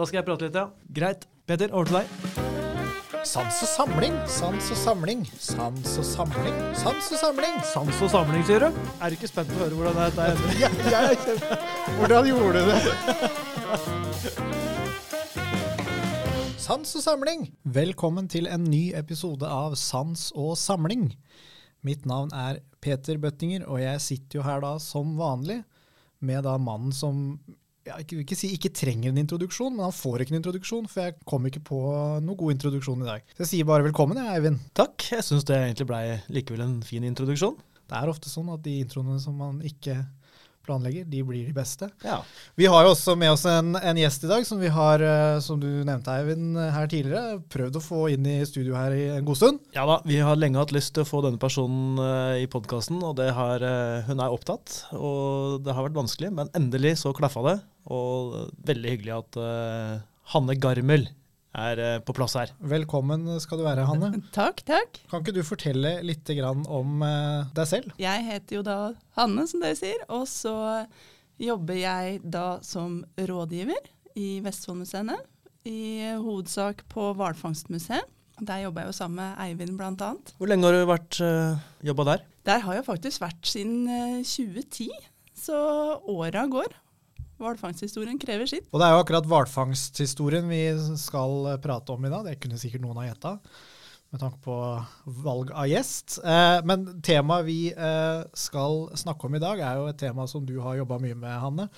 Da skal jeg prate litt, ja. Greit. Peter, over til deg. Sans og samling, sans og samling, sans og samling, sans og samling. Sans og samling, sier du? Er du ikke spent på å høre hvordan dette er? Ja, jeg er kjempe... Hvordan gjorde du det? Sans og samling. Velkommen til en ny episode av Sans og samling. Mitt navn er Peter Bøttinger, og jeg sitter jo her da som vanlig med da mannen som jeg vil ikke si ikke trenger en introduksjon, men han får ikke en introduksjon, for jeg kom ikke på noe god introduksjon i dag. Så jeg sier bare velkommen, jeg, Eivind. Takk. Jeg syns det egentlig blei likevel en fin introduksjon. Det er ofte sånn at de introene som man ikke planlegger, de blir de beste. Ja. Vi har jo også med oss en, en gjest i dag, som vi har, eh, som du nevnte, Eivind, her tidligere, prøvd å få inn i studio her i en god stund. Ja da, vi har lenge hatt lyst til å få denne personen eh, i podkasten, og det har, eh, hun er opptatt. Og det har vært vanskelig, men endelig så klaffa det. Og veldig hyggelig at uh, Hanne Garmel er eh, på plass her. Velkommen skal du være, Hanne. Takk, takk. Kan ikke du fortelle litt om eh, deg selv? Jeg heter jo da Hanne, som dere sier, og så jobber jeg da som rådgiver i Vestfoldmuseene. I hovedsak på Hvalfangstmuseet. Der jobber jeg jo sammen med Eivind bl.a. Hvor lenge har du vært uh, jobba der? Der har jeg faktisk vært siden eh, 2010, så åra går. Hvalfangsthistorien krever sitt. Og det er jo akkurat hvalfangsthistorien vi skal prate om i dag. Det kunne sikkert noen ha gjetta, med tanke på valg av gjest. Eh, men temaet vi eh, skal snakke om i dag, er jo et tema som du har jobba mye med, Hanne.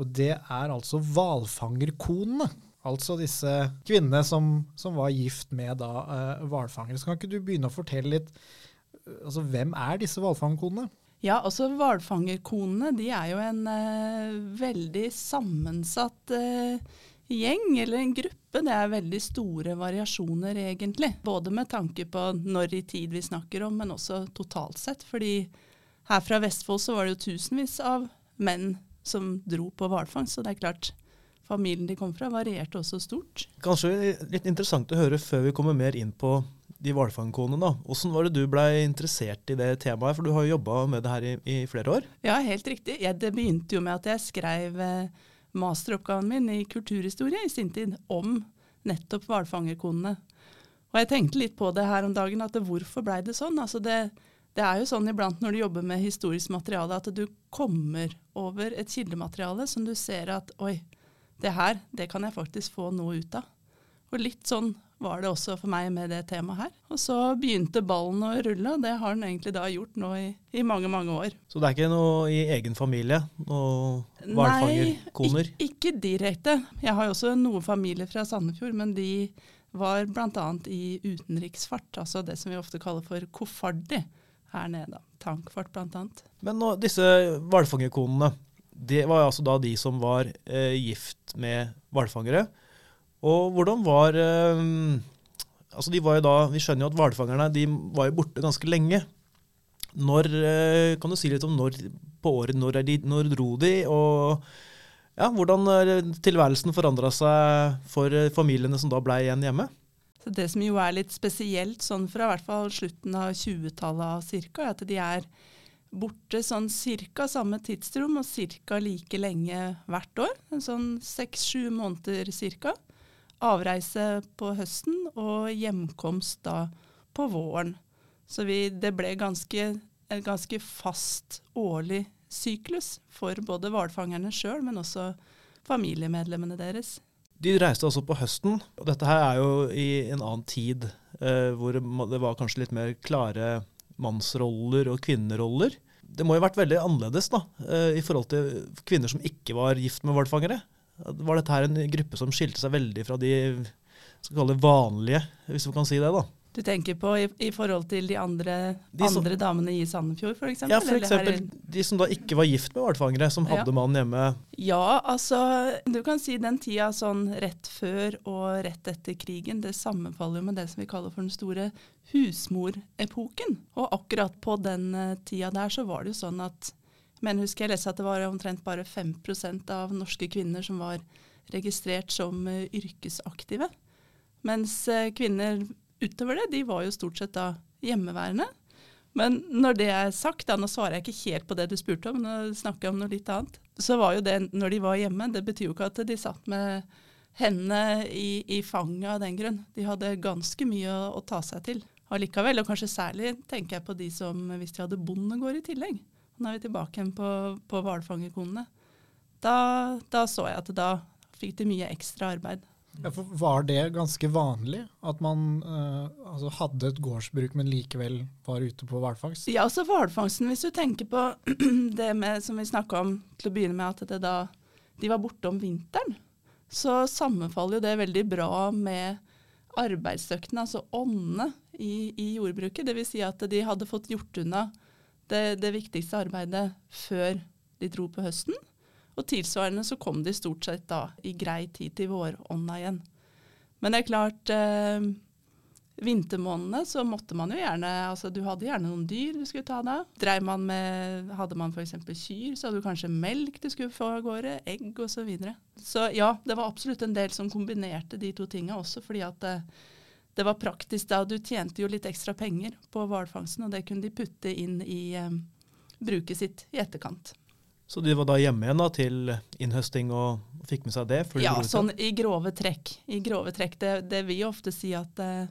Og det er altså hvalfangerkonene. Altså disse kvinnene som, som var gift med da eh, hvalfangere. Kan ikke du begynne å fortelle litt altså Hvem er disse hvalfangerkonene? Ja, altså hvalfangerkonene de er jo en eh, veldig sammensatt eh, gjeng, eller en gruppe. Det er veldig store variasjoner egentlig. Både med tanke på når i tid vi snakker om, men også totalt sett. Fordi her fra Vestfold så var det jo tusenvis av menn som dro på hvalfangst. Så det er klart, familien de kom fra varierte også stort. Kanskje litt interessant å høre før vi kommer mer inn på de hvalfangkonene. da. Hvordan var det du blei interessert i det temaet? For du har jo jobba med det her i, i, flere år? Ja, helt riktig. Ja, det begynte jo med at jeg skrev eh, masteroppgaven min i kulturhistorie i sin tid om nettopp hvalfangerkonene. Og jeg tenkte litt på det her om dagen, at hvorfor blei det sånn? Altså det, det er jo sånn iblant når du jobber med historisk materiale, at du kommer over et kildemateriale som du ser at oi, det her, det kan jeg faktisk få noe ut av. Og litt sånn var det også for meg med det temaet her. Og så begynte ballen å rulle, og det har den egentlig da gjort nå i, i mange, mange år. Så det er ikke noe i egen familie? Noe hvalfangerkoner? Nei, ikke, ikke direkte. Jeg har jo også noen familier fra Sandefjord, men de var bl.a. i utenriksfart, altså det som vi ofte kaller for koffardi her nede. Tankfart bl.a. Men nå, disse hvalfangerkonene, det var altså da de som var eh, gift med hvalfangere. Og hvordan var eh, Altså, de var jo da Vi skjønner jo at hvalfangerne de var jo borte ganske lenge. Når eh, Kan du si litt om når på året når, de, når dro de, og ja, hvordan tilværelsen forandra seg for eh, familiene som da ble igjen hjemme? Så Det som jo er litt spesielt sånn fra hvert fall slutten av 20-tallet cirka, er at de er borte sånn cirka samme tidsrom og cirka like lenge hvert år. Sånn seks-sju måneder cirka avreise på høsten og hjemkomst da på våren. Så vi, det ble ganske, en ganske fast årlig syklus for både hvalfangerne sjøl, men også familiemedlemmene deres. De reiste altså på høsten, og dette her er jo i en annen tid, eh, hvor det var kanskje litt mer klare mannsroller og kvinneroller. Det må jo ha vært veldig annerledes da, eh, i forhold til kvinner som ikke var gift med hvalfangere. Var dette her en gruppe som skilte seg veldig fra de det vanlige, hvis man kan si det? da? Du tenker på i, i forhold til de andre, de som, andre damene i Sandefjord f.eks.? Ja, f.eks. de som da ikke var gift med hvalfangere, som hadde ja. mannen hjemme. Ja, altså du kan si den tida sånn rett før og rett etter krigen, det sammenfaller med det som vi kaller for den store husmorepoken. Og akkurat på den uh, tida der så var det jo sånn at men husker jeg leste at det var omtrent bare 5% av norske kvinner som var registrert som uh, yrkesaktive. Mens uh, kvinner utover det, de var jo stort sett da hjemmeværende. Men når det er sagt, da, nå svarer jeg ikke helt på det du spurte om, nå snakker jeg om noe litt annet, så var jo det når de var hjemme, det betyr jo ikke at de satt med hendene i, i fanget av den grunn. De hadde ganske mye å, å ta seg til allikevel. Og kanskje særlig tenker jeg på de som hvis de hadde bondegård i tillegg. Nå er vi tilbake igjen på, på hvalfangerkonene. Da, da, så jeg at da fikk de mye ekstra arbeid. Ja, var det ganske vanlig at man uh, altså hadde et gårdsbruk, men likevel var ute på hvalfangst? Ja, altså hvalfangsten, hvis du tenker på det med, som vi snakka om til å begynne med, at det da de var borte om vinteren, så sammenfaller jo det veldig bra med arbeidsøktene, altså åndene i, i jordbruket. Dvs. Si at de hadde fått gjort unna det, det, viktigste arbeidet før de dro på høsten. Og tilsvarende så kom de stort sett da i grei tid til vårånda igjen. Men det er klart eh, vintermånedene så måtte man jo gjerne altså Du hadde gjerne noen dyr du skulle ta deg av. Man med Hadde man f.eks. kyr, så hadde du kanskje melk du skulle få av gårde, egg osv. Så, videre. så ja, det var absolutt en del som kombinerte de to tinga også, fordi at det, det, var praktisk da. Du tjente jo litt ekstra penger på hvalfangsten, og det kunne de putte inn i um, bruket sitt i etterkant. Så de var da hjemme igjen da, til innhøsting og fikk med seg det? ja, sånn i grove trekk. I grove trekk. Det, det vil jo ofte si at uh,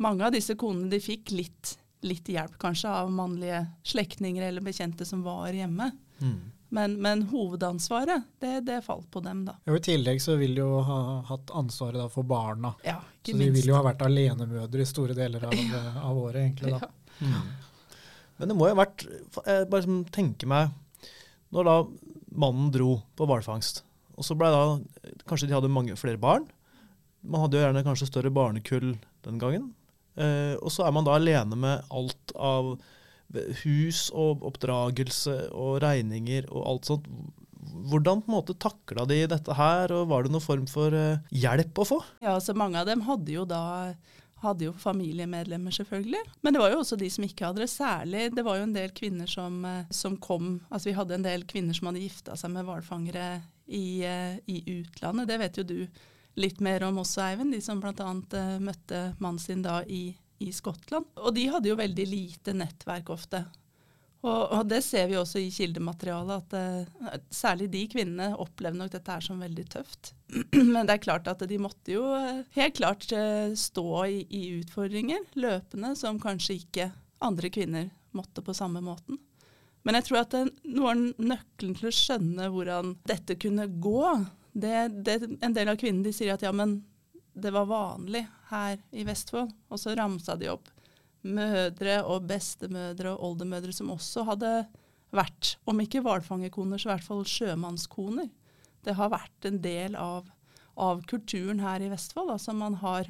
mange av disse konene de fikk litt, litt hjelp kanskje av mannlige slektninger eller bekjente som var hjemme. Mm. Men, men, hovedansvaret, det, det, falt på dem, da. Og I tillegg så vil de jo ha hatt ansvaret da for barna. Ja, så de vil jo ha vært alenemødre i store deler av, ja. av året, egentlig. da. Ja. Mm. Men det må jo ha vært Jeg bare tenker meg Når da mannen dro på hvalfangst, og så ble da Kanskje de hadde mange flere barn. Man hadde jo gjerne kanskje større barnekull den gangen. Eh, og så er man da alene med alt av hus og oppdragelse og regninger og alt sånt. Hvordan på en måte takla de dette her, og var det noen form for uh, hjelp å få? Ja, så Mange av dem hadde jo da hadde jo familiemedlemmer, selvfølgelig. Men det var jo også de som ikke hadde det. Særlig det var jo en del kvinner som, eh, som kom Altså vi hadde en del kvinner som hadde gifta seg med hvalfangere i, i utlandet. Det vet jo du litt mer om også, Eivind. De som bl.a. Møtte mannen sin da i, i, Skottland. Og de hadde jo veldig lite nettverk ofte. Og, og det ser vi også i kildematerialet, at uh, særlig de kvinnene opplevde nok dette her som veldig tøft. Men det er klart at de måtte jo uh, helt klart uh, stå i, i, utfordringer løpende som kanskje ikke andre kvinner måtte på samme måten. Men jeg tror at noe av nøkkelen til å skjønne hvordan dette kunne gå, det, det, en del av kvinnene de sier at ja, men det var vanlig her i Vestfold. Og så ramsa de opp mødre og bestemødre og oldemødre som også hadde vært, om ikke hvalfangerkoner, så i hvert fall sjømannskoner. Det har vært en del av, av kulturen her i Vestfold. Altså man har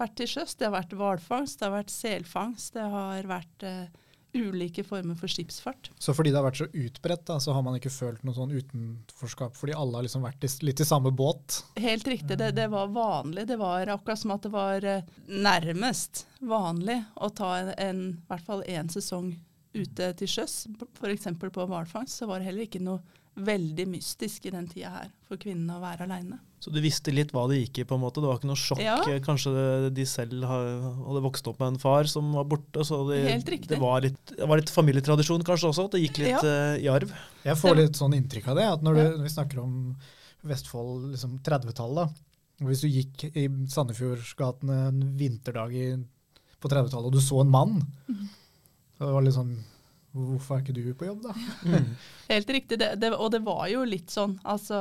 vært til sjøs. Det har vært hvalfangst, det har vært selfangst, det har vært eh, ulike former for skipsfart. Så fordi det har vært så utbredt, da, så har man ikke følt noe sånn utenforskap? Fordi alle har liksom vært i, litt i samme båt? Helt riktig. Det, det, var vanlig. Det var akkurat som at det var eh, nærmest vanlig å ta en, en i hvert fall én sesong ute til sjøs, f.eks. på hvalfangst. Så var det heller ikke noe veldig mystisk i den tida her for kvinnene å være aleine. Så du visste litt hva det gikk i? på en måte? Det var ikke noe sjokk? Ja. Kanskje de selv hadde vokst opp med en far som var borte? så de, Helt riktig. Det var, litt, det var litt familietradisjon kanskje også? At det gikk litt ja. uh, i arv? Jeg får litt sånn inntrykk av det. at Når, du, når vi snakker om Vestfold liksom 30-tallet Hvis du gikk i Sandefjordsgatene en vinterdag i, på 30-tallet og du så en mann mm. Det var litt sånn Hvorfor er ikke du på jobb, da? Mm. Helt riktig. Det, det, og det var jo litt sånn. altså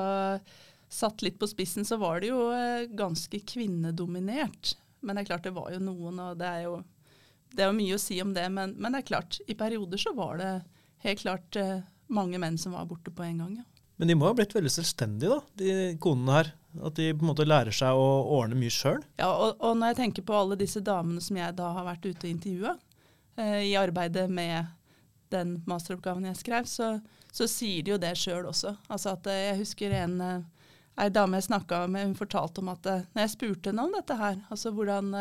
Satt litt på spissen, så var det jo eh, ganske kvinnedominert. Men det er klart det var jo noen, og det er jo, det er jo mye å si om det. Men, men, det er klart, i perioder så var det helt klart eh, mange menn som var borte på en gang. ja. Men de må ha blitt veldig selvstendige, da, de konene her. At de på en måte lærer seg å ordne mye sjøl. Ja, og, og, når jeg tenker på alle disse damene som jeg da har vært ute og intervjua eh, i arbeidet med den masteroppgaven jeg skrev, så, så sier de jo det sjøl også. Altså at eh, Jeg husker en eh, ei dame jeg snakka med, hun fortalte om at eh, når jeg spurte henne om dette her, altså hvordan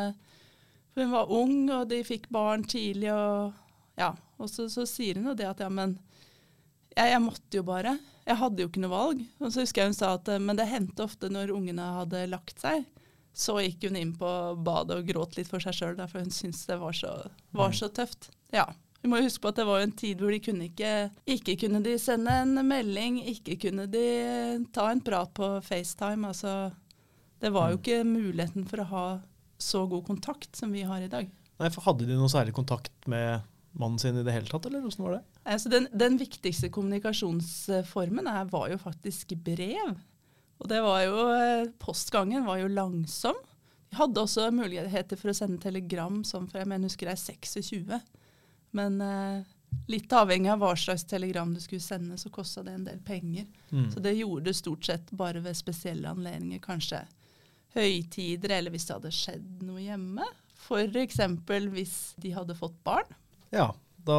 For hun var ung, og de fikk barn tidlig, og ja. Og så, så sier hun jo det at ja, men jeg, jeg, måtte jo bare. Jeg hadde jo ikke noe valg. Og så husker jeg hun sa at men det hendte ofte når ungene hadde lagt seg, så gikk hun inn på badet og gråt litt for seg sjøl, for hun syntes det var så, var så tøft. Ja. Vi må huske på at det var en tid hvor de kunne ikke Ikke kunne de sende en melding, ikke kunne de ta en prat på FaceTime. Altså Det var jo ikke muligheten for å ha så god kontakt som vi har i dag. Nei, for Hadde de noe særlig kontakt med mannen sin i det hele tatt, eller hvordan var det? Altså den, den viktigste kommunikasjonsformen her var jo faktisk brev. Og det var jo, eh, Postgangen var jo langsom. De hadde også muligheter for å sende telegram som fra jeg mener, husker er 26. Men eh, litt avhengig av hva slags telegram du skulle sende, så kosta det en del penger. Mm. Så det gjorde det stort sett bare ved spesielle anledninger. Kanskje høytider, eller hvis det hadde skjedd noe hjemme. F.eks. hvis de hadde fått barn. Ja, da,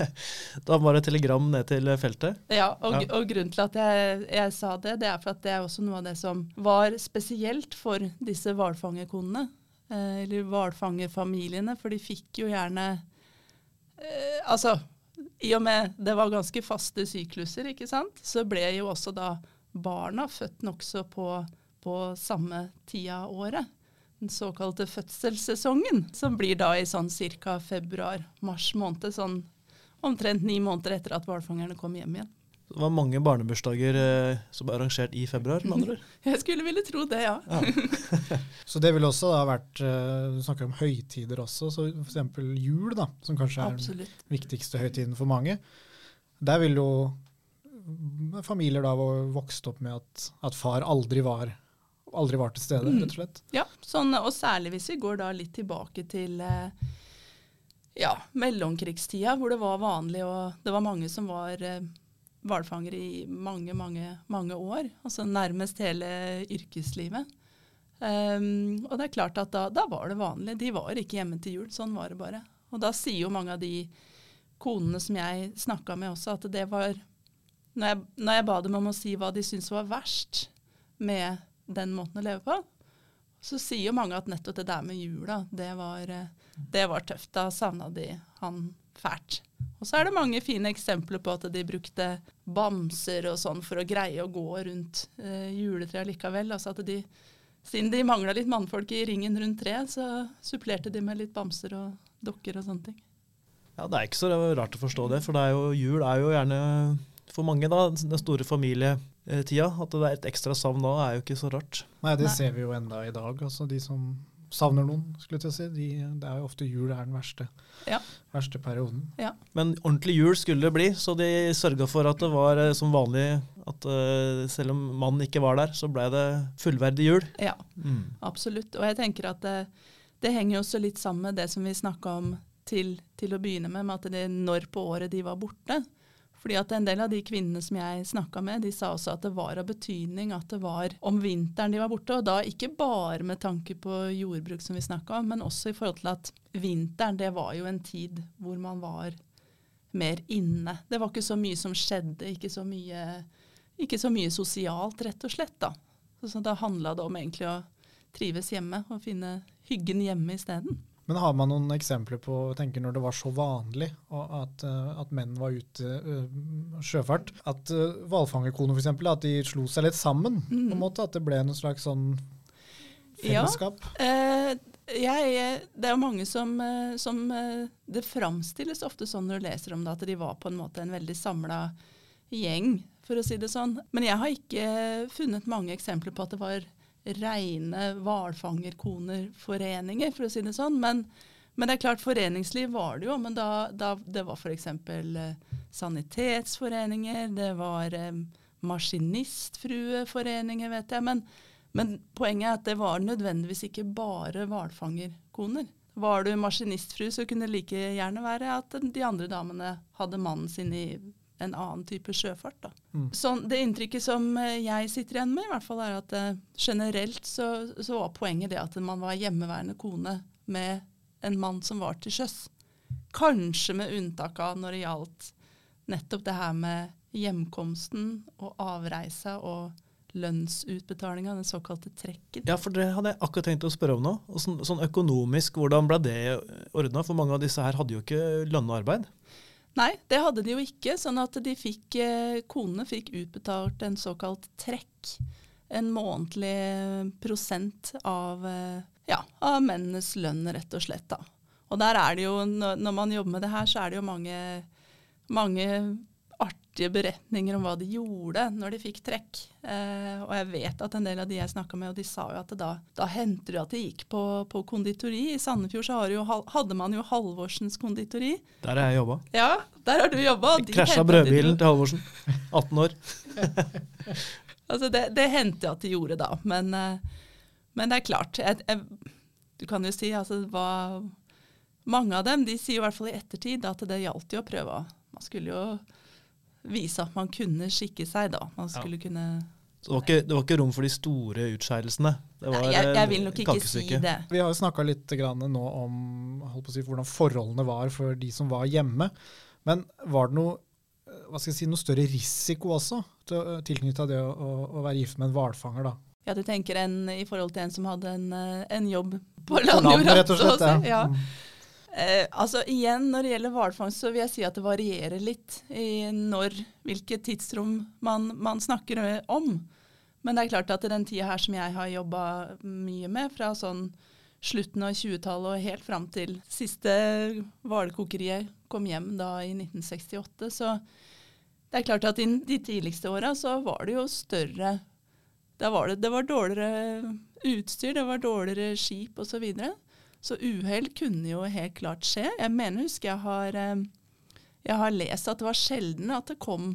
da var det telegram ned til feltet. Ja, og, Ja. og grunnen til at jeg, jeg sa det, det er for at det er også noe av det som var spesielt for disse hvalfangerkonene. Eh, eller hvalfangerfamiliene, for de fikk jo gjerne eh, Altså, i og med det var ganske faste sykluser, ikke sant, så ble jo også da barna født nokså på, på samme tida av året. Den såkalte fødselssesongen, som blir da i sånn ca. februar-mars måned. Sånn omtrent ni måneder etter at hvalfangerne kom hjem igjen. Det var mange barnebursdager eh, som ble arrangert i februar. med andre ord. Jeg skulle ville tro det, ja. Ja. Så det ville også da vært eh, Du snakker om høytider også, så f.eks. jul, da, som kanskje er den viktigste høytiden for mange. Der vil jo mm, familier da var vokst opp med at, at far aldri var, aldri var til stede, Mm. rett og slett. Ja, sånn, og særlig hvis vi går da litt tilbake til eh, ja, mellomkrigstida, hvor det var vanlig, og det var mange som var eh, hvalfangere i mange, mange, mange år. Altså nærmest hele yrkeslivet. Um, og det er klart at da, da var det vanlig. De var ikke hjemme til jul. Sånn var det bare. Og da sier jo mange av de konene som jeg snakka med også, at det var når jeg, når jeg ba dem om å si hva de syntes var verst med den måten å leve på, så sier jo mange at nettopp det der med jula, det var, det var tøft. Da savna de han fælt. Og så er det mange fine eksempler på at de brukte bamser og sånn for å greie å gå rundt eh, juletreet likevel. Altså at de, siden de mangla litt mannfolk i ringen rundt treet, så supplerte de med litt bamser og dokker og sånne ting. Ja, Det er ikke så rart å forstå det, for det er jo, jul er jo gjerne for mange da, den store familietida. At det er et ekstra savn da, er jo ikke så rart. Nei, det Nei. ser vi jo enda i dag. altså De som savner noen, skulle jeg til å si. De, det er jo ofte jul er den verste, Ja. verste perioden. Men ordentlig jul skulle det bli, så de sørga for at det var eh, som vanlig at uh, selv om mannen ikke var der, så ble det fullverdig jul. Ja. Absolutt. Og jeg tenker at det, det henger jo også litt sammen med det som vi snakka om til, til å begynne med, med at det når på året de var borte. Fordi at en del av de kvinnene som jeg snakka med, de sa også at det var av betydning at det var om vinteren de var borte. Og da ikke bare med tanke på jordbruk, som vi snakka om, men også i forhold til at vinteren, det var jo en tid hvor man var mer inne. Det var ikke så mye som skjedde, ikke så mye, ikke så mye sosialt, rett og slett. da. Så, så da handla det om egentlig å trives hjemme og finne hyggen hjemme isteden. Men har man noen eksempler på tenker når det var så vanlig at, eh, at menn var ute uh, sjøfart? At uh, hvalfangerkoner f.eks. at de slo seg litt sammen? på en måte, At det ble noe slags sånn Ja. fellesskap? Eh, jeg, det er jo mange som, eh, som eh, Det framstilles ofte sånn når du leser om det, at de var på en måte en veldig samla gjeng, for å si det sånn. Men jeg har ikke funnet mange eksempler på at det var reine hvalfangerkonerforeninger, for å si det sånn. Men, men det er klart, foreningsliv var det jo. Men da, da det var f.eks. Eh, sanitetsforeninger, det var eh, maskinistfrueforeninger, vet jeg. Men, men poenget er at det var nødvendigvis ikke bare hvalfangerkoner. Var du maskinistfrue, så kunne det like gjerne være at de andre damene hadde mannen sin i en annen type sjøfart. Da. Mm. Sånn, det inntrykket som eh, jeg sitter igjen med, i hvert fall er at uh, generelt så, så var poenget det at man var hjemmeværende kone med en mann som var til sjøs. Kanskje med unntak av når det gjaldt nettopp det her med hjemkomsten og avreisa og lønnsutbetalinga, den såkalte trekken. Ja, for det hadde jeg akkurat tenkt å spørre om nå. Sånn, sånn økonomisk, hvordan ble det ordna? For mange av disse her hadde jo ikke lønna arbeid. Nei, det hadde de jo ikke. Sånn at fikk, eh, konene fikk utbetalt en såkalt trekk. En månedlig prosent av, eh, ja, av mennenes lønn, rett og slett. da. Og der er det jo, når man jobber med det her, så er det jo mange, mange artige beretninger om hva de gjorde når de fikk trekk. Eh, og jeg vet at en del av de jeg snakka med, og de sa jo at da, da hendte det at de gikk på, på konditori. I Sandefjord så jo, hadde man jo Halvorsens konditori. Der har jeg jobba. Ja, der har du jobba. Krasja brødbilen til Halvorsen. 18 år. altså det, det hendte at de gjorde da, men, eh, men det er klart. Jeg, jeg, du kan jo si altså hva mange av dem de sier i hvert fall i ettertid at det gjaldt jo å prøve. Man skulle jo vise at man kunne skikke seg, da. Man skulle ja. kunne så det var, ikke, det var, ikke, rom for de store utskeielsene? Nei, jeg, jeg, vil nok ikke si det. Vi har jo snakka litt nå om si, hvordan forholdene var for de som var hjemme. Men var det noe, hva skal jeg si, noe større risiko også tilknytta det å, å, å, være gift med en hvalfanger? da? Ja, du tenker en i forhold til en som hadde en, en jobb på landjorda? Rett og slett, ja. ja. Eh, altså igjen, Når det gjelder hvalfangst, så vil jeg si at det varierer litt i når, hvilket tidsrom man, man, snakker om. Men det er klart at i den tida her som jeg har jobba mye med, fra sånn slutten av 20-tallet og helt fram til siste hvalkokeriet kom hjem da i 1968, så det er klart at i de tidligste åra så var det jo større var det, det var dårligere utstyr, det var dårligere skip osv. Så så uhell kunne jo helt klart skje. Jeg mener, husker jeg har, eh, jeg har lest at det var sjelden at det kom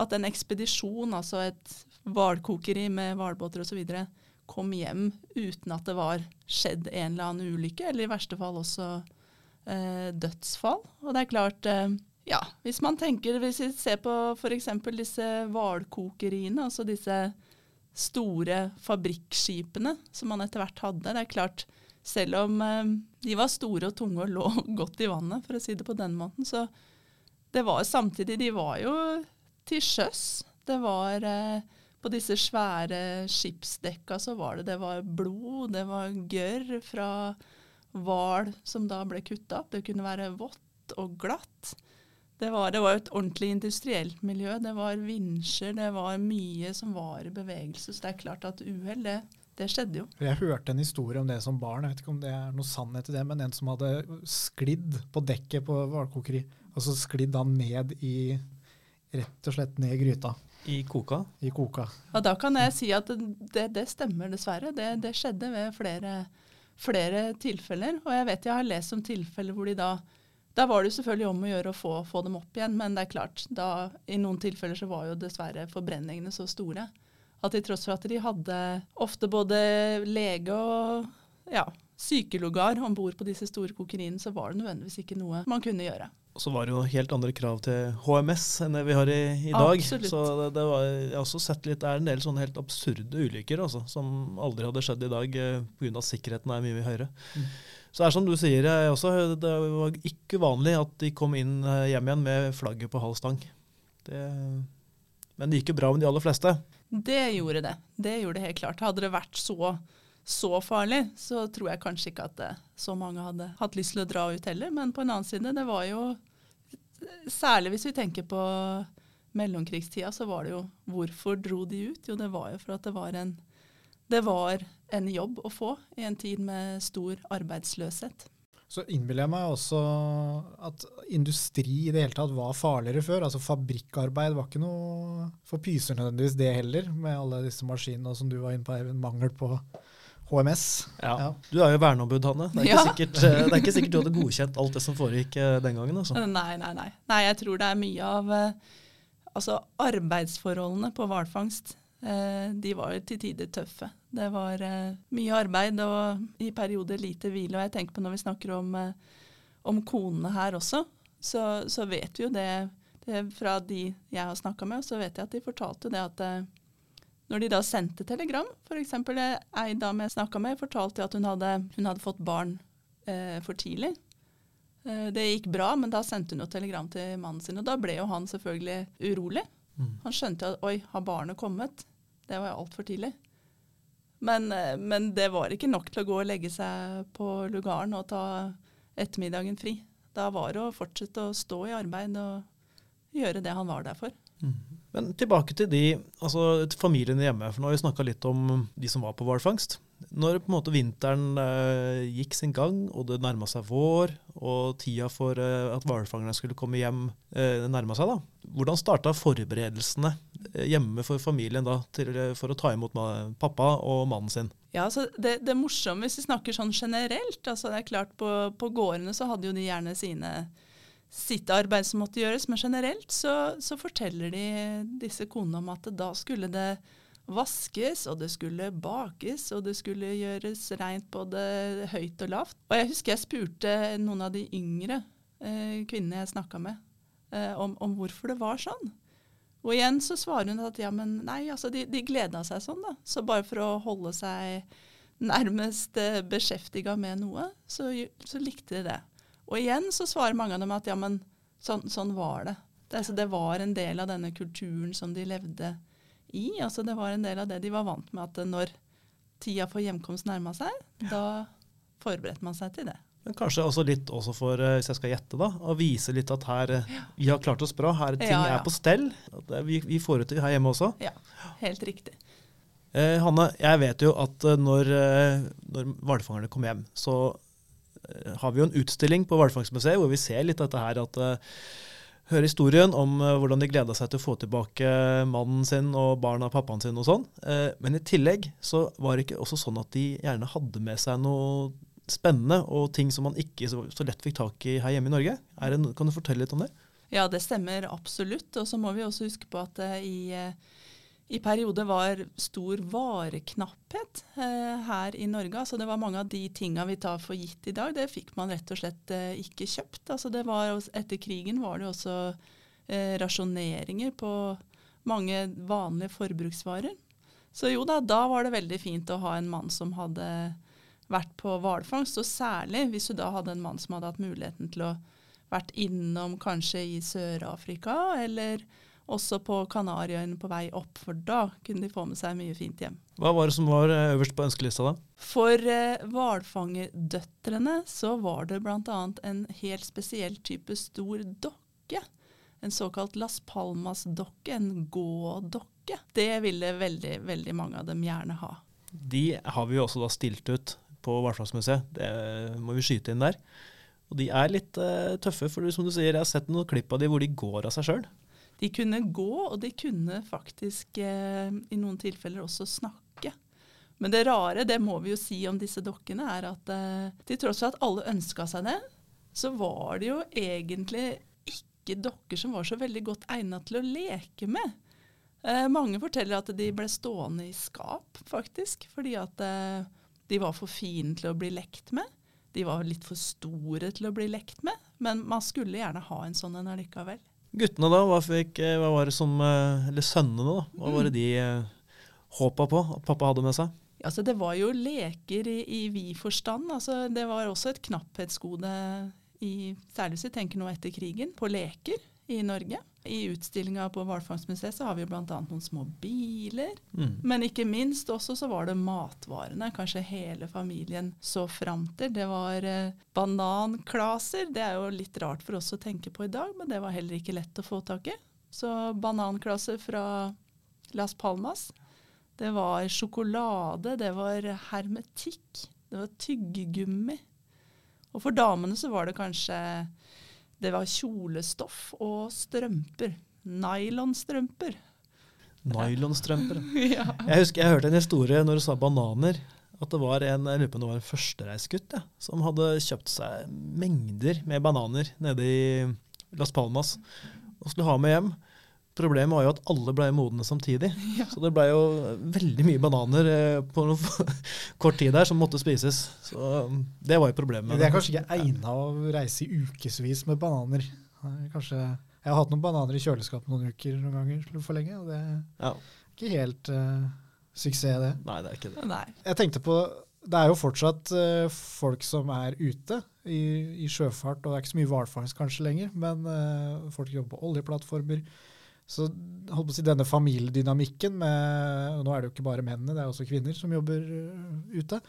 at en ekspedisjon, altså et hvalkokeri med hvalbåter osv., kom hjem uten at det var skjedd en eller annen ulykke, eller i verste fall også eh, dødsfall. Og det er klart eh, Ja, hvis man tenker, hvis vi ser på f.eks. disse hvalkokeriene, altså disse store fabrikkskipene som man etter hvert hadde, det er klart selv om eh, de var store og tunge og lå godt i vannet, for å si det på den måten. Så det var samtidig De var jo til sjøs. Det var eh, På disse svære skipsdekka så var det, det var blod, det var gørr fra hval som da ble kutta opp. Det kunne være vått og glatt. Det var, det var, et ordentlig industrielt miljø. Det var vinsjer, det var mye som var i bevegelse. Så det er klart at uhell, det det skjedde jo. Jeg hørte en historie om det som barn, jeg vet ikke om det er noe sannhet i det, men en som hadde sklidd på dekket på hvalkokeri, og så sklidd han ned i Rett og slett ned i gryta. I koka? I koka. Ja, Da kan jeg si at det, det stemmer, dessverre. Det, det skjedde ved flere, flere, tilfeller. Og jeg vet jeg har lest om tilfeller hvor de da Da var det selvfølgelig om å gjøre å få, få dem opp igjen, men det er klart, da, i noen tilfeller så var jo dessverre forbrenningene så store at til tross for at de hadde ofte både lege og ja, sykelogar om bord på disse store kokeriene, så var det nødvendigvis ikke noe man kunne gjøre. Og så var det jo helt andre krav til HMS enn det vi har i, i dag. Absolutt. Så det, det var, jeg har også sett litt, det er en del sånne helt absurde ulykker altså, som aldri hadde skjedd i dag eh, pga. sikkerheten er mye, mye høyere. Mm. Så det er som du sier, også, det var ikke uvanlig at de kom inn eh, hjem igjen med flagget på halv stang. Det, men det gikk jo bra med de aller fleste. Det gjorde det. Det gjorde det helt klart. Hadde det vært så, så farlig, så tror jeg kanskje ikke at det, så mange hadde hatt lyst til å dra ut heller. Men på en annen side, det var jo Særlig hvis vi tenker på mellomkrigstida, så var det jo Hvorfor dro de ut? Jo, det var jo for at det var en, det var en jobb å få i en tid med stor arbeidsløshet. Så innbiller jeg meg også at industri i det hele tatt var farligere før. Altså Fabrikkarbeid var ikke noe for pyser nødvendigvis det heller, med alle disse maskinene som du var inne på, Eivind. Mangel på HMS. Ja. ja. Du er jo verneombud, Hanne. Det er, ja. sikkert, eh, det er, ikke sikkert, du hadde godkjent alt det som foregikk eh, den gangen. Altså. Nei, nei, nei. nei jeg tror det er mye av eh, altså, arbeidsforholdene på hvalfangst. De var jo til tider tøffe. Det var eh, mye arbeid og i perioder lite hvile. Og jeg tenker på når vi snakker om, eh, om konene her også, så, så, vet vi jo det, det, Fra de jeg har snakka med, så vet jeg at de fortalte det at eh, når de da sendte telegram, f.eks. ei dame jeg snakka med, fortalte at hun hadde, hun hadde fått barn eh, for tidlig. Eh, det gikk bra, men da sendte hun jo telegram til mannen sin, og da ble jo han selvfølgelig urolig. Mm. Han skjønte at oi, har barnet kommet? Det var jo altfor tidlig. Men, eh, men, det var ikke nok til å gå og legge seg på lugaren og ta ettermiddagen fri. Da var det å fortsette å stå i arbeid og gjøre det han var der for. Mm. Men tilbake til de, altså familiene hjemme. for Nå har vi snakka litt om de som var på hvalfangst. Når på en måte vinteren eh, gikk sin gang, og det nærma seg vår, og tida for eh, at hvalfangerne skulle komme hjem, eh, nærma seg, da. hvordan starta forberedelsene hjemme for familien da, til, eh, for å ta imot pappa og mannen sin? Ja, altså det, det morsomme, Hvis vi snakker sånn generelt altså det er klart På, på gårdene så hadde jo de gjerne sine, sitt arbeid som måtte gjøres, men generelt så, så forteller de disse konene om at da skulle det vaskes, og det skulle bakes, og det skulle gjøres rent både høyt og lavt. Og jeg husker jeg spurte noen av de yngre eh, kvinnene jeg snakka med, eh, om, om, hvorfor det var sånn. Og igjen så svarer hun at ja, men nei, altså de, de gleda seg sånn, da. Så bare for å holde seg nærmest eh, beskjeftiga med noe, så, så, likte de det. Og igjen så svarer mange av dem at ja, men sånn, sånn var det. Det, altså, det var en del av denne kulturen som de levde i. Altså det var en del av det de var vant med, at når tida for hjemkomst nærma seg, da forberedte man seg til det. Men kanskje også litt også for, eh, hvis jeg skal gjette, da, å vise litt at her eh, ja. vi har klart oss bra. Her ting ja, ja. er på stell. At vi, vi får det her hjemme også. Ja, helt riktig. Eh, Hanne, jeg vet jo at eh, når, når hvalfangerne kommer hjem, så eh, har vi jo en utstilling på Hvalfangstmuseet hvor vi ser litt dette her at eh, høre historien om hvordan de gleda seg til å få tilbake mannen sin og barna og pappaen sin og sånn. Men i tillegg så var det ikke også sånn at de gjerne hadde med seg noe spennende og ting som man ikke så, lett fikk tak i her hjemme i Norge. Det, kan du fortelle litt om det? Ja, det stemmer absolutt. Og så må vi også huske på at uh, i i perioder var stor vareknapphet eh, her i Norge. Altså det var Mange av de tinga vi tar for gitt i dag, det fikk man rett og slett eh, ikke kjøpt. Altså det var, etter krigen var det også eh, rasjoneringer på mange vanlige forbruksvarer. Så jo da, da var det veldig fint å ha en mann som hadde vært på hvalfangst. Og særlig hvis du da hadde en mann som hadde hatt muligheten til å vært innom kanskje i Sør-Afrika eller også på Kanariøyene på vei opp, for da kunne de få med seg mye fint hjem. Hva var det som var eh, øverst på ønskelista da? For eh, hvalfangerdøtrene så var det bl.a. en helt spesiell type stor dokke. En såkalt Las Palmas-dokke, en gådokke. Det ville veldig, veldig mange av dem gjerne ha. De har vi jo også da stilt ut på Hvalfangstmuseet. Det må vi skyte inn der. Og de er litt uh, tøffe, for som du sier, jeg har sett noen klipp av de hvor de går av seg sjøl. De kunne gå, og de kunne faktisk eh, i noen tilfeller også snakke. Men det rare, det må vi jo si om disse dokkene, er at eh, til tross for at alle ønska seg det, så var det jo egentlig ikke dokker som var så veldig godt egnet til å leke med. Mange forteller at de ble stående i skap, faktisk, fordi at de var for fine til å bli lekt med. De var litt for store til å bli lekt med, men man skulle gjerne ha en sånn en allikevel. Guttene, da? Hva, fikk, eh, hva var det som eh, Eller sønnene, da? Hva var det de eh, håpa på at pappa hadde med seg? Altså, det var jo leker i, i vid forstand. Altså, det var også et knapphetsgode, i, særlig hvis vi tenker nå etter krigen, på leker i Norge. I utstillinga på Hvalfangstmuseet så har vi bl.a. noen små biler. Mm. Men ikke minst også så var det matvarene kanskje hele familien så fram til. Det var eh, bananklaser. Det er jo litt rart for oss å tenke på i dag, men det var heller ikke lett å få tak i. Så bananklaser fra Las Palmas. Det var sjokolade, det var hermetikk, det var tyggegummi. Og for damene så var det kanskje det var kjolestoff og strømper. Nylonstrømper. Nylonstrømper. ja. Jeg husker jeg hørte en historie når du sa bananer. At det var en jeg lurer på om det var en førstereisgutt ja, som hadde kjøpt seg mengder med bananer nede i Las Palmas og skulle ha med hjem. Problemet var jo at alle ble modne samtidig. Ja. Så det ble jo veldig mye bananer på på kort tid der som måtte spises. Så um, det var jo problemet. Det er kanskje ikke egna å reise i ukevis med bananer. Kanskje, jeg har hatt noen bananer i kjøleskapet noen uker noen ganger for lenge, og det er ja. ikke helt uh, suksess, det. Nei, det er ikke det. Nei. Jeg tenkte på det er jo fortsatt uh, folk som er ute i, i, sjøfart, og det er ikke så mye hvalfangst kanskje lenger, men uh, folk jobber på oljeplattformer. Så holdt på å si, denne familiedynamikken med og Nå er det jo ikke bare mennene, det er også kvinner som jobber uh, ute.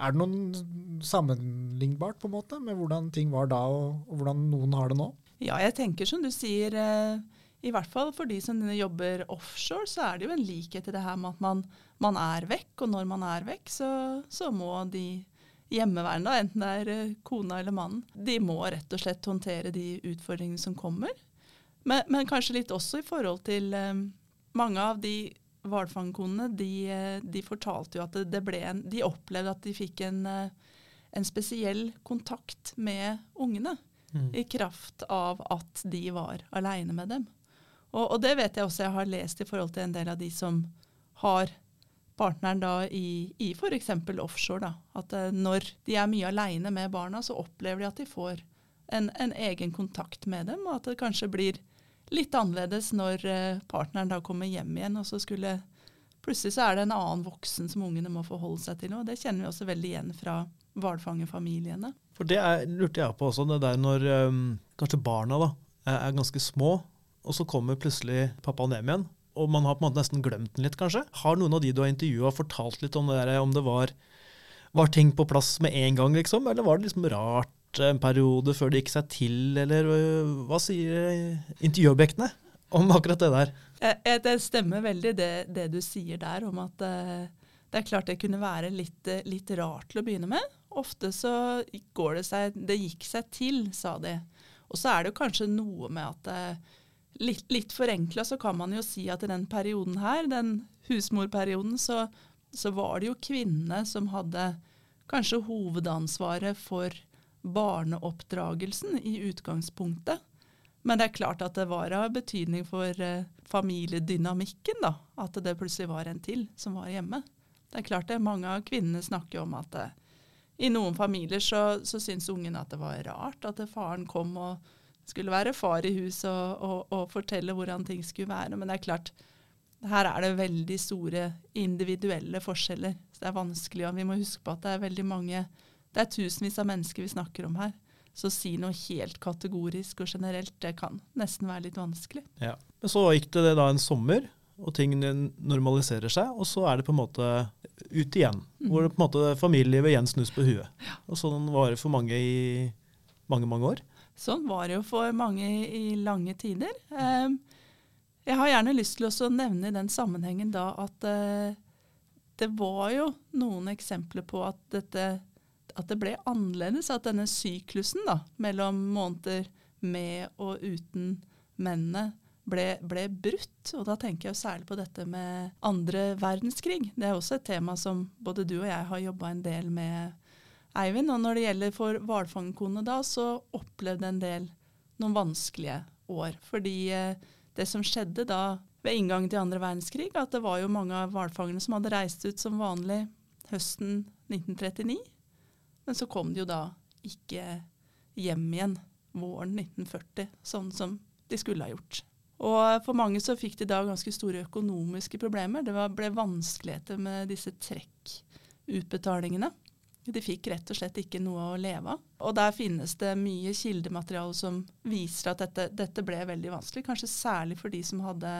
Er det noen sammenlignbart på en måte med hvordan ting var da, og, og hvordan noen har det nå? Ja, jeg tenker som du sier, uh, i hvert fall for de som jobber offshore, så er det jo en likhet i det her med at man, man er vekk. Og når man er vekk, så, så må de hjemmeværende, enten det er uh, kona eller mannen, de må rett og slett håndtere de utfordringene som kommer. Men, men kanskje litt også i forhold til um, mange av de hvalfangkonene, de, eh, de fortalte jo at det, ble en De opplevde at de fikk en, eh, en spesiell kontakt med ungene. Mm. I kraft av at de var aleine med dem. Og, og det vet jeg også jeg har lest i forhold til en del av de som har partneren da i, i f.eks. offshore. da, At når de er mye aleine med barna, så opplever de at de får en, en egen kontakt med dem, og at det kanskje blir litt annerledes når eh, partneren da kommer hjem igjen, og så skulle Plutselig så er det en annen voksen som ungene må forholde seg til. og Det kjenner vi også veldig igjen fra hvalfangerfamiliene. For det er, lurte jeg på også, det der når um, kanskje barna da, er ganske små, og så kommer plutselig pappaen hjem igjen, og man har på en måte nesten glemt den litt, kanskje. Har noen av de du har intervjua fortalt litt om det der, om det var, var ting på plass med en gang, liksom? Eller var det liksom rart en periode før det gikk seg til, eller øh, hva sier intervjuobjektene om akkurat det der? Eh, eh, Det stemmer veldig det, det du sier der om at eh, det er klart det kunne være litt, litt rart til å begynne med. Ofte så går det seg Det gikk seg til, sa de. Og så er det jo kanskje noe med at litt, litt forenkla så kan man jo si at i den perioden her, den husmorperioden, så, så var det jo kvinnene som hadde kanskje hovedansvaret for barneoppdragelsen i utgangspunktet. Men det er klart at det var av betydning for eh, familiedynamikken da, at det plutselig var en til som var hjemme. Det er klart det, Mange av kvinnene snakker om at det, i noen familier så, så syns ungene at det var rart at faren kom og skulle være far i huset og, og, og fortelle hvordan ting skulle være. Men det er klart, her er det veldig store individuelle forskjeller. Så det er vanskelig, og vi må huske på at det er veldig mange Det er tusenvis av mennesker vi snakker om her. Så å si noe helt kategorisk og generelt, det kan nesten være litt vanskelig. Ja. Men så gikk det da en sommer, og ting normaliserer seg, og så er det på en måte ut igjen. Hvor det på en måte familielivet igjen snus på huet. Og sånn var det for mange i mange, mange år. Sånn var det jo for mange i, lange tider. Eh, jeg har gjerne lyst til også å nevne i den sammenhengen da at eh, det var jo noen eksempler på at dette at det ble annerledes, at denne syklusen da, mellom måneder med og uten mennene ble, ble brutt. Og da tenker jeg særlig på dette med andre verdenskrig. Det er også et tema som både du og jeg har jobba en del med, Eivind. Og når det gjelder for hvalfangerkonene da, så opplevde en del noen vanskelige år. Fordi eh, det som skjedde da ved inngangen til andre verdenskrig, at det var jo mange av hvalfangerne som hadde reist ut som vanlig høsten 1939. Men så kom de jo da ikke hjem igjen våren 1940, sånn som de skulle ha gjort. Og for mange så fikk de da ganske store økonomiske problemer. Det ble vanskeligheter med disse trekkutbetalingene. De fikk rett og slett ikke noe å leve av. Og der finnes det mye kildemateriale som viser at dette, dette ble veldig vanskelig. Kanskje særlig for de som hadde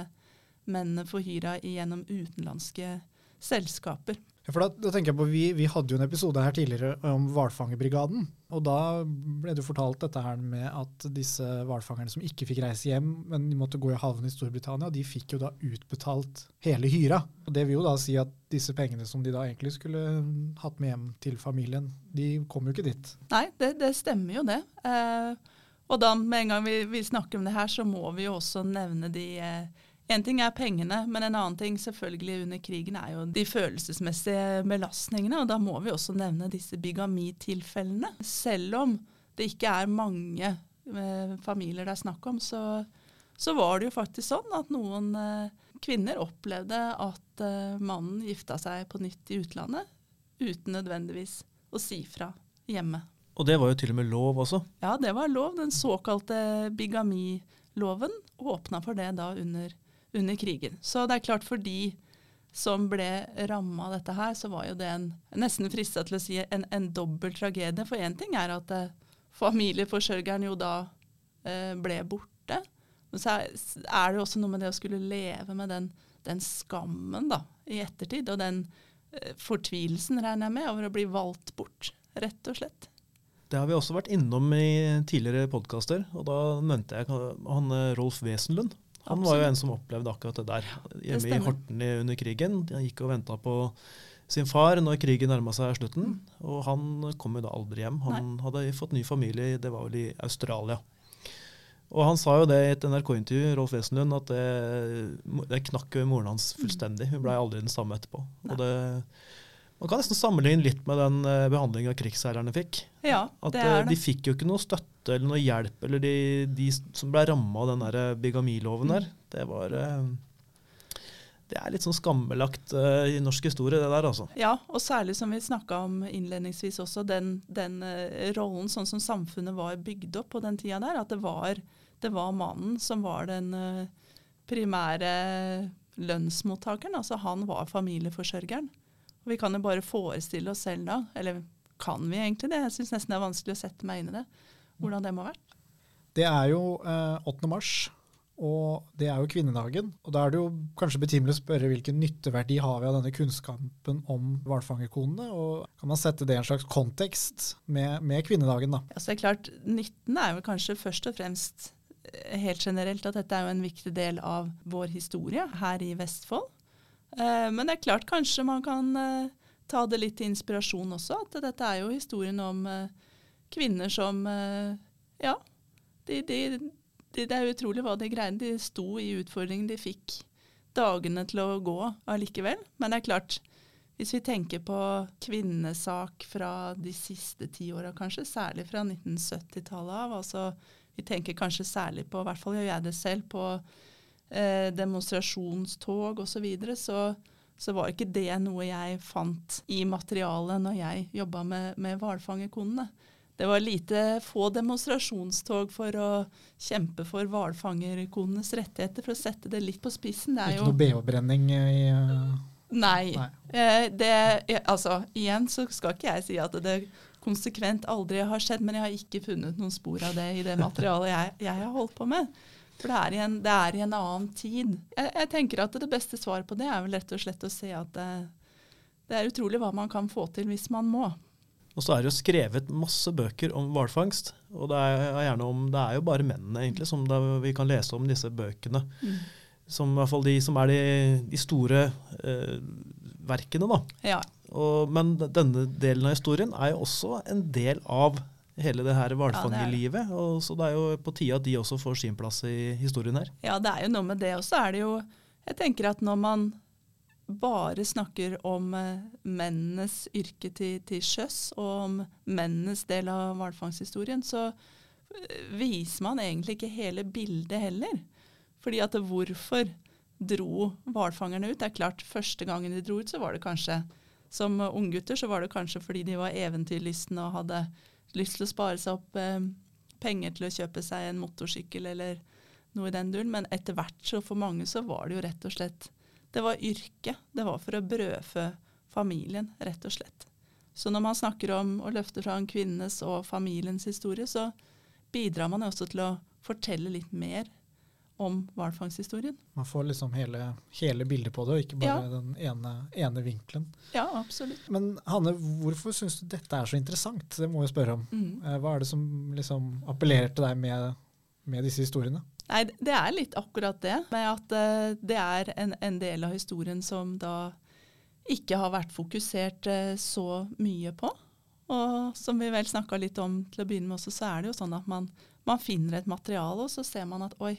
mennene forhyra gjennom utenlandske selskaper. For da, da tenker jeg på, vi, vi hadde jo en episode her tidligere om hvalfangerbrigaden. Og da ble det fortalt dette her med at disse hvalfangerne som ikke fikk reise hjem, men de måtte gå i havn i Storbritannia, de fikk jo da utbetalt hele hyra. Og Det vil jo da si at disse pengene som de da egentlig skulle hatt med hjem til familien, de kom jo ikke dit. Nei, det, det stemmer jo det. Eh, og da med en gang vi, vi, snakker om det her, så må vi jo også nevne de eh, en ting er pengene, men en annen ting selvfølgelig under krigen er jo de følelsesmessige belastningene. Og da må vi også nevne disse bigamitilfellene. Selv om det ikke er mange eh, familier det er snakk om, så, så, var det jo faktisk sånn at noen eh, kvinner opplevde at eh, mannen gifta seg på nytt i utlandet uten nødvendigvis å si fra hjemme. Og det var jo til og med lov også? Ja, det var lov. Den såkalte bigamiloven åpna for det da under under krigen. Så det er klart for de som ble ramma av dette her, så var jo det en nesten frista til å si en, en dobbel tragedie. For én ting er at eh, familieforsørgeren jo da eh, ble borte. Men så er, det jo også noe med det å skulle leve med den, den skammen da, i ettertid. Og den eh, fortvilelsen, regner jeg med, over å bli valgt bort, rett og slett. Det har vi også vært innom i tidligere podkaster, og da nevnte jeg han eh, Rolf Wesenlund. Han var jo en som opplevde akkurat det der hjemme det i Horten under krigen. Han gikk og venta på sin far når krigen nærma seg slutten. Mm. Og han kom jo da aldri hjem. Han Nei. hadde fått ny familie, det var vel i Australia. Og han sa jo det i et NRK-intervju, Rolf Wesenlund, at det, det knakk jo moren hans fullstendig. Hun blei aldri den samme etterpå. Og det, man kan nesten sammenligne litt med den uh, behandlinga krigsseilerne fikk. Ja, At det er det. de fikk jo ikke noe støtte eller noe hjelp, eller de, de som ble ramma av den der eh, bigamiloven der. Det var eh, Det er litt sånn skambelagt eh, i norsk historie, det der, altså. Ja, og særlig som vi snakka om innledningsvis også, den, den eh, rollen sånn som samfunnet var bygd opp på den tida der. At det var, det var mannen som var den eh, primære lønnsmottakeren. Altså han var familieforsørgeren. Vi kan jo bare forestille oss selv da, eller kan vi egentlig det? Jeg syns nesten det er vanskelig å sette meg inn i det. Hvordan det må ha vært. Det er jo eh, 8. mars, og det er jo kvinnedagen. Og da er det jo kanskje betimelig å spørre hvilken nytteverdi har vi av denne kunnskapen om hvalfangerkonene, og kan man sette det i en slags kontekst med, med kvinnedagen, da? Altså det er klart, Nytten er jo kanskje først og fremst eh, helt generelt at dette er jo en viktig del av vår historie her i Vestfold. Eh, men det er klart kanskje man kan eh, ta det litt til inspirasjon også. At dette er jo historien om eh, kvinner som Ja, de, de, de, det er utrolig hva de greide. De sto i utfordringen. De fikk dagene til å gå allikevel. Men det er klart, hvis vi tenker på kvinnesak fra de siste ti åra, kanskje, særlig fra 1970-tallet av, altså vi tenker kanskje særlig på, i hvert fall gjør jeg det selv, på eh, demonstrasjonstog osv., så, videre, så så var ikke det noe jeg fant i materialet når jeg jobba med, med hvalfangerkonene. Det var lite få demonstrasjonstog for å kjempe for hvalfangerkonenes rettigheter, for å sette det litt på spissen. Det er Ikke jo noe BH-brenning i eh, Nei. Nei. Eh, det, altså, igjen så skal ikke jeg si at det konsekvent aldri har skjedd, men jeg har ikke funnet noen spor av det i det materialet jeg, jeg har holdt på med. For det er i en, det er i en annen tid. Jeg, jeg tenker at det beste svaret på det er vel rett og slett å se at det, det er utrolig hva man kan få til hvis man må. Og så er det jo skrevet masse bøker om hvalfangst. Og det er, gjerne om, det er jo bare mennene egentlig som det, vi kan lese om disse bøkene. Som i hvert fall de som er de, de store eh, verkene, da. Ja. Og, men denne delen av historien er jo også en del av hele det her hvalfangerlivet. Ja, så det er jo på tide at de også får sin plass i historien her. Ja, det er jo noe med det. Og så er det jo Jeg tenker at når man bare snakker om eh, mennenes yrke til, til sjøs, og om mennenes del av hvalfangsthistorien, så eh, viser man egentlig ikke hele bildet heller. Fordi at hvorfor dro hvalfangerne ut? Det er klart, første gangen de dro ut, så var det kanskje som unggutter så var det kanskje fordi de var eventyrlystne og hadde lyst til å spare seg opp eh, penger til å kjøpe seg en motorsykkel eller noe i den duren. Men etter hvert så for mange så var det jo rett og slett Det var yrke. Det var for å brødfø familien, rett og slett. Så når man snakker om å løfte fram kvinnenes og familiens historie, så bidrar man også til å fortelle litt mer om hvalfangsthistorien. Man får liksom hele, hele bildet på det, og ikke bare Ja. den ene, ene vinkelen. Ja, absolutt. Men Hanne, hvorfor syns du dette er så interessant? Det må jeg spørre om. Mm. Eh, Hva er det som liksom appellerer til deg med, med disse historiene? Nei, det er litt akkurat det. Med at eh, det er en, en del av historien som da ikke har vært fokusert eh, så mye på. Og som vi vel snakka litt om til å begynne med også, så er det jo sånn at man, man finner et materiale, og så ser man at oi,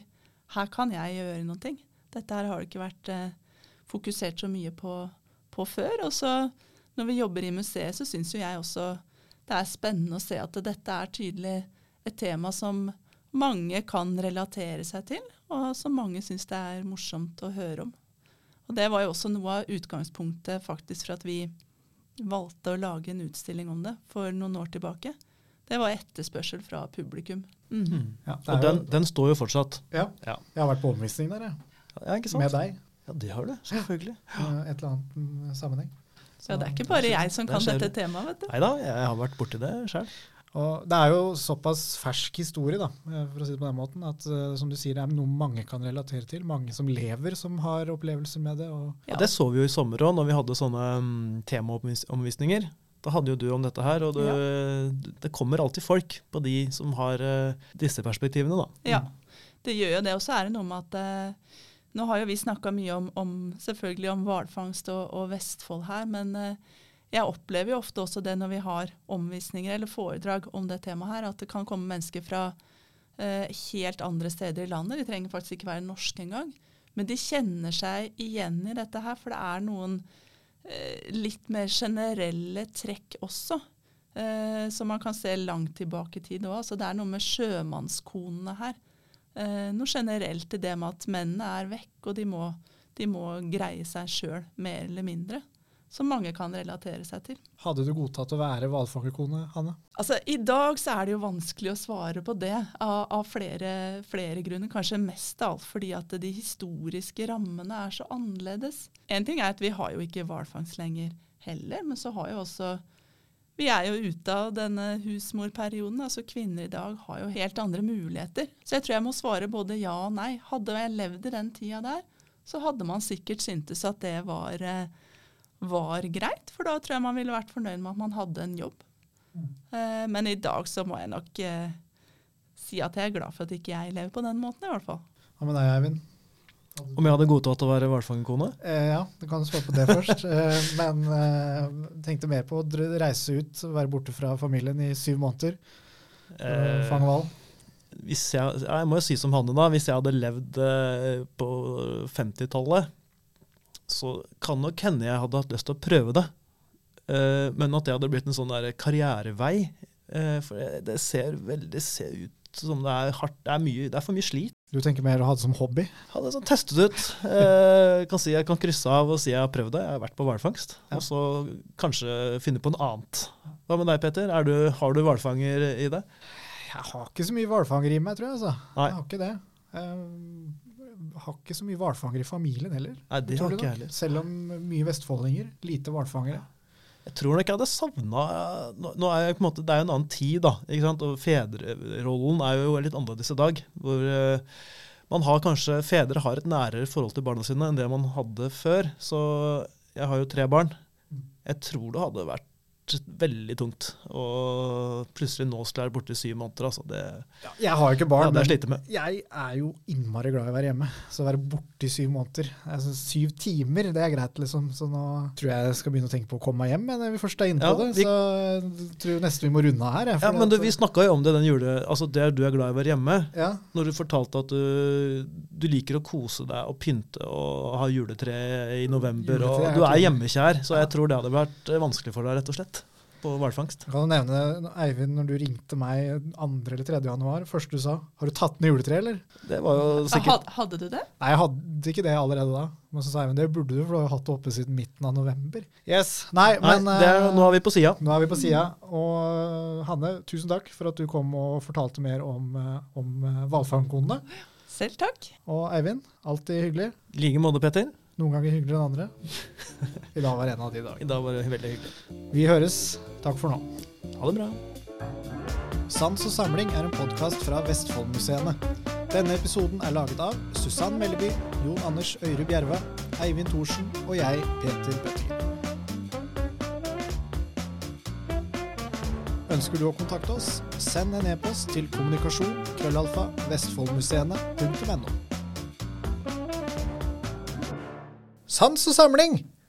her kan jeg gjøre noe. ting. Dette her har det ikke vært eh, fokusert så mye på, på før. Og så når vi jobber i museet, så syns jo jeg også det er spennende å se at dette er tydelig et tema som mange kan relatere seg til, og som mange syns det er morsomt å høre om. Og Det var jo også noe av utgangspunktet faktisk for at vi valgte å lage en utstilling om det for noen år tilbake. Det var etterspørsel fra publikum. Mm. Ja, Og den, jo, den står jo fortsatt. ja, Ja. jeg har vært på omvisning der, jeg. Ja, ikke sant? Med deg. Ja, det har du. Selvfølgelig. Et eller annet mm, sammenheng. Så det er ikke bare jeg som kan dette temaet, vet du. Nei da, jeg har vært borti det sjøl. Og det er jo såpass fersk historie, da, eh, for å si det på den måten, at uh, som du sier, det er noe mange kan relatere til. Mange som lever, som har opplevelser med det. Og Ja. Og det så vi jo i sommer òg, når vi hadde sånne um, temaomvisninger. Da hadde jo du om dette her, og det, det kommer alltid folk på de som har eh, disse perspektivene, da. Ja, det gjør jo det. Og så er det noe med at eh, nå har jo vi snakka mye om, om selvfølgelig om hvalfangst og, og Vestfold her, men eh, jeg opplever jo ofte også det når vi har omvisninger eller foredrag om det temaet her, at det kan komme mennesker fra eh, helt andre steder i landet. De trenger faktisk ikke være norske engang. Men de kjenner seg igjen i dette her, for det er noen litt mer generelle trekk også. Eh, som man kan se langt tilbake i tid òg. Det er noe med sjømannskonene her. Eh, noe generelt i det med at mennene er vekk, og de må, de må greie seg sjøl, mer eller mindre. Som mange kan relatere seg til. Hadde du godtatt å være hvalfangerkone, Hanne? Altså, I dag så er det jo vanskelig å svare på det av, av flere, flere, grunner. Kanskje mest av alt fordi at de historiske rammene er så annerledes. En ting er at vi har jo ikke hvalfangst lenger heller, men så har jo også vi er jo ute av denne husmorperioden. altså Kvinner i dag har jo helt andre muligheter. Så jeg tror jeg må svare både ja og nei. Hadde jeg levd i den tida der, så hadde man sikkert syntes at det var, eh, var greit. For da tror jeg man ville vært fornøyd med at man hadde en jobb. Eh, men i dag så må jeg nok eh, si at jeg er glad for at ikke jeg lever på den måten, i hvert fall. Hva med deg, Eivind? Om jeg hadde godtatt å være hvalfangerkone? Eh, ja, du kan svare på det først. Eh, men eh, tenkte mer på å reise ut, være borte fra familien i syv måneder. Eh, fange hval. Jeg, jeg må jo si som Hanne, da. Hvis jeg hadde levd eh, på 50-tallet, så kan nok hende jeg hadde hatt lyst til å prøve det. Eh, men at det hadde blitt en sånn der karrierevei eh, For det- ser veldig ser ut som det er hardt. Det er, mye, det er for mye slit. Du tenker mer å ha det som hobby? Ha det sånn testet ut. Eh, kan si Jeg kan krysse av og si jeg har prøvd det. Jeg har vært på hvalfangst. Ja. Og så kanskje finne på noe annet. Hva med deg, Peter? Er du, har du hvalfanger i det? Jeg har ikke så mye hvalfanger i meg, tror jeg. altså. Nei. Jeg har ikke det. Jeg har ikke så mye hvalfangere i familien heller. Nei, det har ikke jeg heller. Selv om mye vestfoldinger. Lite hvalfangere. Jeg tror nok jeg hadde savna nå, er jeg på en måte, Det er jo en annen tid, da. ikke sant? Og fedrerollen er jo litt annerledes i dag. hvor eh, man har kanskje, Fedre har et nærere forhold til barna sine enn det man hadde før. Så jeg har jo tre barn. Jeg tror det hadde vært veldig tungt. Og plutselig nå skal jeg være borte i syv måneder. altså det, Jeg har jo ikke barn, ja, jeg men jeg er jo innmari glad i å være hjemme. Så å være borte i syv måneder altså, Syv timer, det er greit, liksom. Så nå tror jeg jeg skal begynne å tenke på å komme meg hjem når vi først er inne på Ja, det. Så jeg tror nesten vi må runde av her. jeg, Ja, men du, Vi snakka jo om det den jule, altså det du er glad i å være hjemme. ja, Når du fortalte at du, du liker å kose deg og pynte og ha juletre i november, Juletre og du er hjemmekjær, så jeg tror det hadde vært vanskelig for deg, rett og slett, på hvalfangst. Kan jo nevne, Eivind, når du ringte meg 2. eller 3. januar, første du sa, har du tatt ned juletreet, eller? Det var jo sikkert hadde du det? Nei, jeg hadde ikke det allerede da. Men så sa Eivind, det burde du, for du har jo hatt det oppe siden midten av november. Yes, Nei, men Nei, er, eh, nå er vi på sida. Nå er vi på sida. Og Hanne, tusen takk for at du kom og fortalte mer om, eh, om eh, hvalfangkonene. Selv takk. Og Eivind, alltid hyggelig. I like måte, Petter. Noen ganger hyggeligere enn andre. I dag var en av de I dagene. dag var det veldig hyggelig. Vi høres. Takk for nå. Ha det bra. Sans og samling er en podkast fra Vestfoldmuseene. Denne episoden er laget av Susann Melleby, Jon Anders Øyre Bjerva, Eivind Thorsen og jeg, Peter Bøtling. Ønsker du å kontakte oss? Send en e-post til kommunikasjon krøllalfa vestfoldmuseene.no. Sans og samling!